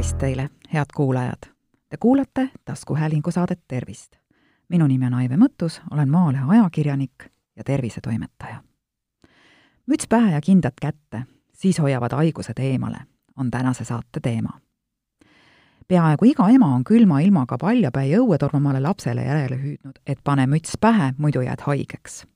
tervist teile, head kuulajad! Te kuulate taskuhäälingu saadet Tervist. minu nimi on Aive Mõttus, olen Maalehe ajakirjanik ja tervisetoimetaja. müts pähe ja kindad kätte, siis hoiavad haigused eemale, on tänase saate teema. peaaegu iga ema on külma ilmaga paljapäi õue tormamale lapsele järele hüüdnud, et pane müts pähe, muidu jääd haigeks.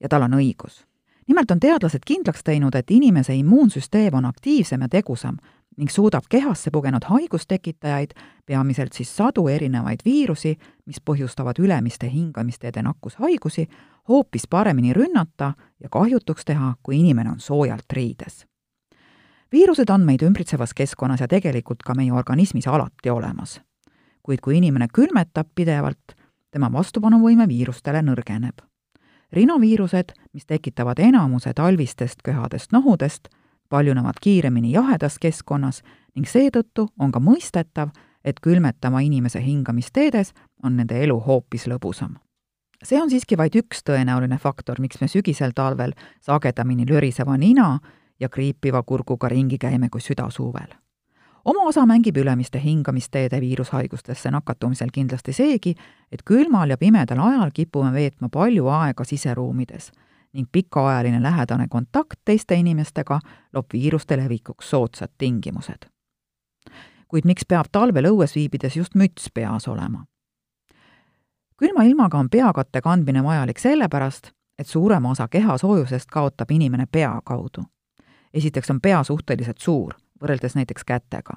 ja tal on õigus nimelt on teadlased kindlaks teinud, et inimese immuunsüsteem on aktiivsem ja tegusam ning suudab kehasse pugenud haigustekitajaid, peamiselt siis sadu erinevaid viirusi, mis põhjustavad ülemiste hingamisteede nakkushaigusi, hoopis paremini rünnata ja kahjutuks teha, kui inimene on soojalt riides. viirused on meid ümbritsevas keskkonnas ja tegelikult ka meie organismis alati olemas. kuid kui inimene külmetab pidevalt, tema vastupanuvõime viirustele nõrgeneb. rinoviirused, mis tekitavad enamuse talvistest köhadest nohudest, paljunevad kiiremini jahedas keskkonnas ning seetõttu on ka mõistetav, et külmetama inimese hingamisteedes on nende elu hoopis lõbusam. see on siiski vaid üks tõenäoline faktor, miks me sügisel talvel sagedamini löriseva nina ja kriipiva kurguga ringi käime kui südasuvel. oma osa mängib ülemiste hingamisteede viirushaigustesse nakatumisel kindlasti seegi, et külmal ja pimedal ajal kipume veetma palju aega siseruumides ning pikaajaline lähedane kontakt teiste inimestega loob viiruste levikuks soodsad tingimused. kuid miks peab talvel õues viibides just müts peas olema? külma ilmaga on peakatte kandmine vajalik sellepärast, et suurema osa kehasoojusest kaotab inimene pea kaudu. esiteks on pea suhteliselt suur, võrreldes näiteks kätega.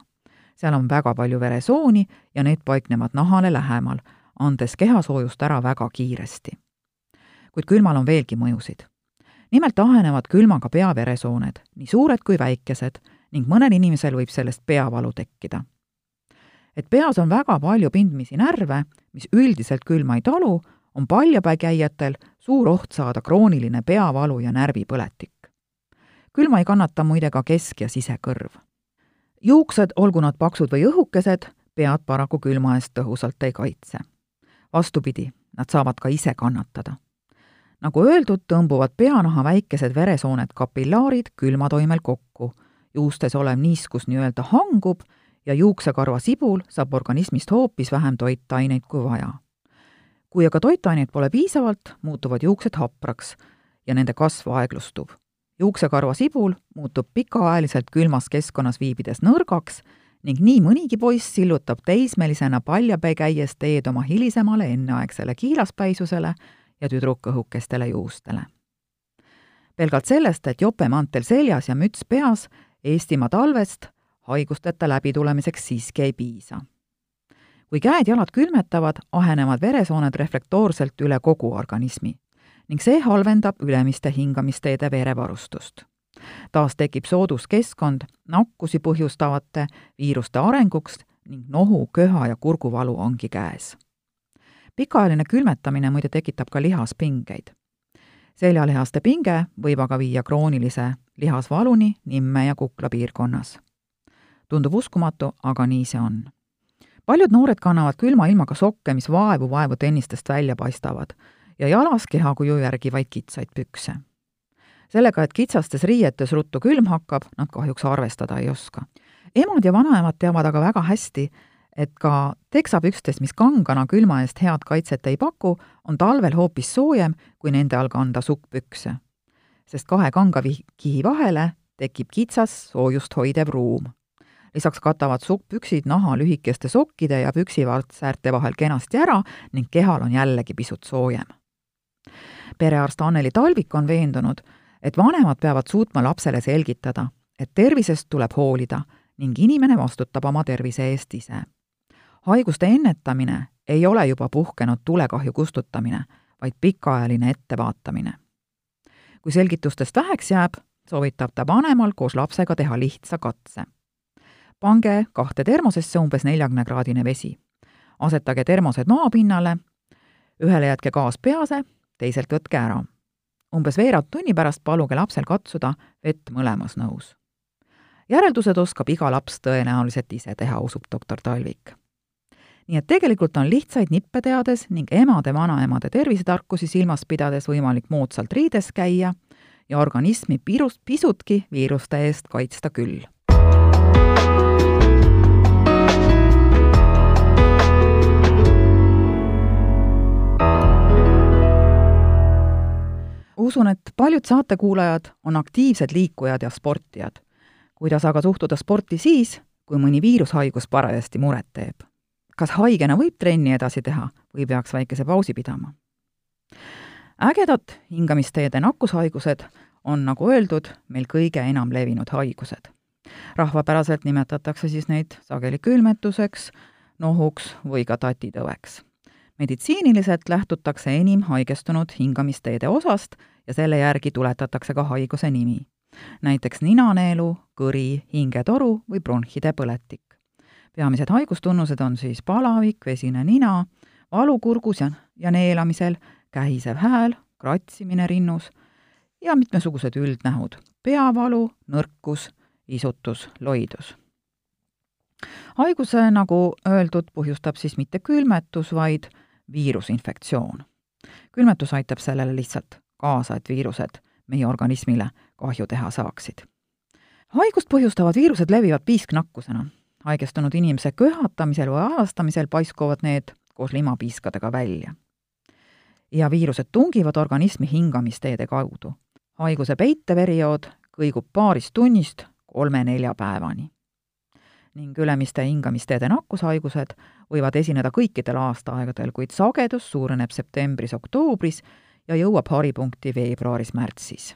seal on väga palju veresooni ja need paiknevad nahale lähemal, andes kehasoojust ära väga kiiresti kuid külmal on veelgi mõjusid. Nimelt ahenevad külmaga peaveresooned, nii suured kui väikesed, ning mõnel inimesel võib sellest peavalu tekkida. et peas on väga palju pindmisi närve, mis üldiselt külma ei talu, on paljapäi käijatel suur oht saada krooniline peavalu ja närvipõletik. külma ei kannata muide ka kesk- ja sisekõrv. juuksed, olgu nad paksud või õhukesed, pead paraku külma eest tõhusalt ei kaitse. vastupidi, nad saavad ka ise kannatada nagu öeldud, tõmbuvad peanaha väikesed veresooned kapillaarid külmatoimel kokku. juustes olev niiskus nii-öelda hangub ja juuksekarva sibul saab organismist hoopis vähem toitaineid kui vaja. kui aga toitaineid pole piisavalt, muutuvad juuksed hapraks ja nende kasv aeglustub. juuksekarva sibul muutub pikaajaliselt külmas keskkonnas viibides nõrgaks ning nii mõnigi poiss sillutab teismelisena paljapäi käies teed oma hilisemale enneaegsele kiilaspäisusele ja tüdrukõhukestele juustele. pelgalt sellest, et jope mantel seljas ja müts peas, Eestimaa talvest haigusteta läbitulemiseks siiski ei piisa. kui käed-jalad külmetavad, ahenevad veresooned reflektoorselt üle kogu organismi ning see halvendab ülemiste hingamisteede verevarustust. taas tekib soodus keskkond nakkusi põhjustavate viiruste arenguks ning nohu, köha ja kurguvalu ongi käes pikaajaline külmetamine muide tekitab ka lihaspingeid. seljalihaste pinge võib aga viia kroonilise lihasvaluni nimme ja kukla piirkonnas. tundub uskumatu, aga nii see on. paljud noored kannavad külma ilmaga sokke, mis vaevu-vaevu tennistest välja paistavad ja jalas kehakuju järgi vaid kitsaid pükse. sellega, et kitsastes riietes ruttu külm hakkab, nad kahjuks arvestada ei oska. emad ja vanaemad teavad aga väga hästi, et ka teksapükstes, mis kangana külma eest head kaitset ei paku, on talvel hoopis soojem, kui nende all kanda sukkpükse. sest kahe kangakihi vahele tekib kitsas soojust hoidev ruum. lisaks katavad sukkpüksid naha lühikeste sokkide ja püksivartsäärte vahel kenasti ära ning kehal on jällegi pisut soojem. perearst Anneli Talvik on veendunud, et vanemad peavad suutma lapsele selgitada, et tervisest tuleb hoolida ning inimene vastutab oma tervise eest ise haiguste ennetamine ei ole juba puhkenud tulekahju kustutamine, vaid pikaajaline ettevaatamine. kui selgitustest väheks jääb, soovitab ta vanemal koos lapsega teha lihtsa katse. pange kahte termosesse umbes neljakümnekraadine vesi. asetage termosed maapinnale, ühele jätke gaas pease, teiselt võtke ära. umbes veerand tunni pärast paluge lapsel katsuda vett mõlemas nõus. järeldused oskab iga laps tõenäoliselt ise teha, usub doktor Talvik nii et tegelikult on lihtsaid nippe teades ning emade-vanaemade tervisetarkusi silmas pidades võimalik moodsalt riides käia ja organismi pirus, pisutki viiruste eest kaitsta küll. usun, et paljud saatekuulajad on aktiivsed liikujad ja sportijad. kuidas aga suhtuda sporti siis, kui mõni viirushaigus parajasti muret teeb? Kas haigena võib trenni edasi teha või peaks väikese pausi pidama? ägedad hingamisteede nakkushaigused on, nagu öeldud, meil kõige enam levinud haigused. rahvapäraselt nimetatakse siis neid sageli külmetuseks, nohuks või ka tatitõveks. meditsiiniliselt lähtutakse enim haigestunud hingamisteede osast ja selle järgi tuletatakse ka haiguse nimi. näiteks ninaneelu, kõri, hingetoru või bronhide põletik. Peamised haigustunnused on siis palavik, vesine nina, valu kurgus ja, ja neelamisel, kähisev hääl, kratsimine rinnus ja mitmesugused üldnähud, peavalu, nõrkus, isutus, loidus. haiguse, nagu öeldud, põhjustab siis mitte külmetus, vaid viirusinfektsioon. külmetus aitab sellele lihtsalt kaasa, et viirused meie organismile kahju teha saaksid. haigust põhjustavad viirused levivad piisknakkusena. Haigestunud inimese köhatamisel või ajastamisel paiskuvad need koos limapiiskadega välja. ja viirused tungivad organismi hingamisteede kaudu haiguse peiteperiood kõigub paarist tunnist kolme-nelja päevani. ning ülemiste hingamisteede nakkushaigused võivad esineda kõikidel aastaaegadel, kuid sagedus suureneb septembris-oktoobris ja jõuab haripunkti veebruaris-märtsis.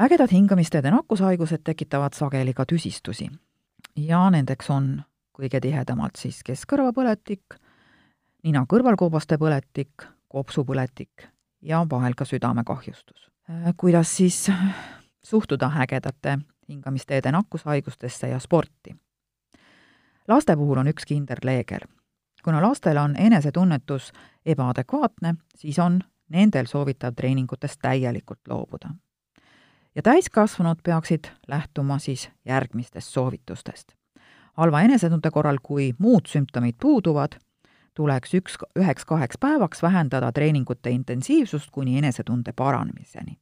ägedad hingamisteede nakkushaigused tekitavad sageli ka tüsistusi ja nendeks on kõige tihedamalt siis keskkõrvapõletik, nina-kõrvalkoobaste põletik, kopsupõletik ja vahel ka südamekahjustus. Äh, kuidas siis suhtuda ägedate hingamisteede nakkushaigustesse ja sporti? laste puhul on üks kindel reegel. kuna lastel on enesetunnetus ebaadekvaatne, siis on nendel soovitav treeningutest täielikult loobuda. Ja täiskasvanud peaksid lähtuma siis järgmistest soovitustest. halva enesetunde korral, kui muud sümptomid puuduvad, tuleks üks, üheks-kaheks päevaks vähendada treeningute intensiivsust kuni enesetunde paranemiseni.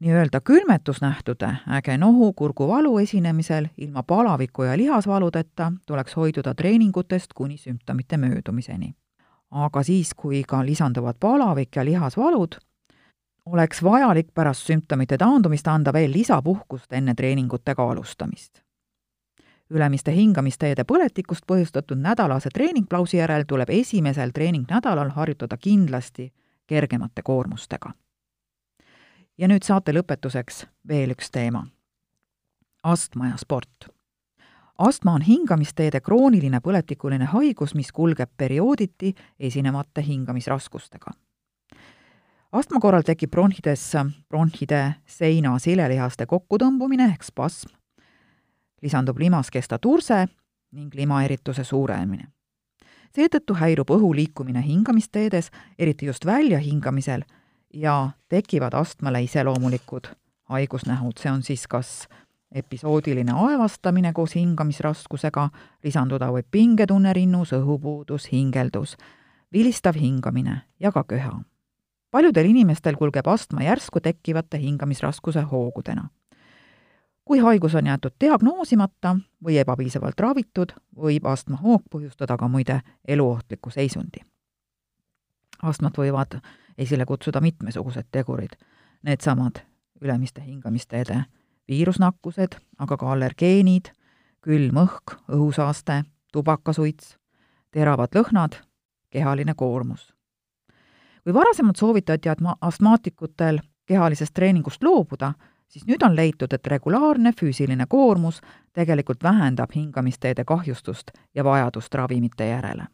nii-öelda külmetusnähtude, äge nohu, kurguvalu esinemisel ilma palaviku ja lihasvaludeta tuleks hoiduda treeningutest kuni sümptomite möödumiseni. aga siis, kui ka lisanduvad palavik ja lihasvalud, oleks vajalik pärast sümptomite taandumist anda veel lisapuhkust enne treeningutega alustamist ülemiste hingamisteede põletikust põhjustatud nädalase treeningplausi järel tuleb esimesel treeningnädalal harjutada kindlasti kergemate koormustega. ja nüüd saate lõpetuseks veel üks teema. astma ja sport. astma on hingamisteede krooniline põletikuline haigus, mis kulgeb periooditi esinevate hingamisraskustega astma korral tekib bronhides bronhide seina silelihaste kokkutõmbumine ehk spasm, lisandub limaskesta turse ning limaerituse suurenemine. seetõttu häirub õhu liikumine hingamisteedes, eriti just väljahingamisel, ja tekivad astmale iseloomulikud haigusnähud, see on siis kas episoodiline aevastamine koos hingamisraskusega, lisanduda võib pingetunne rinnus, õhupuudus, hingeldus, vilistav hingamine ja ka köha. Paljudel inimestel kulgeb astma järsku tekkivate hingamisraskuse hoogudena kui haigus on jäetud diagnoosimata või ebapiisavalt ravitud, võib astmahoog põhjustada ka muide eluohtliku seisundi. astmat võivad esile kutsuda mitmesugused tegurid, needsamad ülemiste hingamisteede viirusnakkused, aga ka allergeenid, külm õhk, õhusaaste, tubakasuits, teravad lõhnad, kehaline koormus. Kui varasemalt soovitati astmaatikutel kehalisest treeningust loobuda, siis nüüd on leitud, et regulaarne füüsiline koormus tegelikult vähendab hingamisteede kahjustust ja vajadust ravimite järele.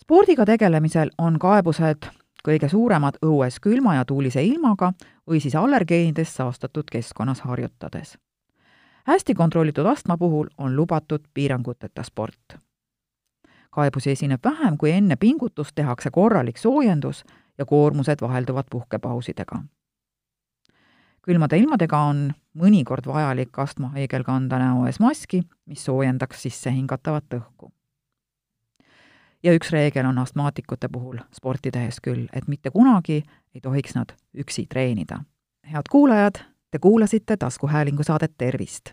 spordiga tegelemisel on kaebused kõige suuremad õues külma ja tuulise ilmaga või siis allergeenidest saastatud keskkonnas harjutades. hästi kontrollitud astma puhul on lubatud piiranguteta sport. Kaebusi esineb vähem, kui enne pingutust tehakse korralik soojendus ja koormused vahelduvad puhkepausidega külmade ilmadega on mõnikord vajalik astmahaigel kanda näo ees maski, mis soojendaks sisse hingatavat õhku. ja üks reegel on astmaatikute puhul sporti tehes küll, et mitte kunagi ei tohiks nad üksi treenida. head kuulajad, te kuulasite taskuhäälingu saadet Tervist.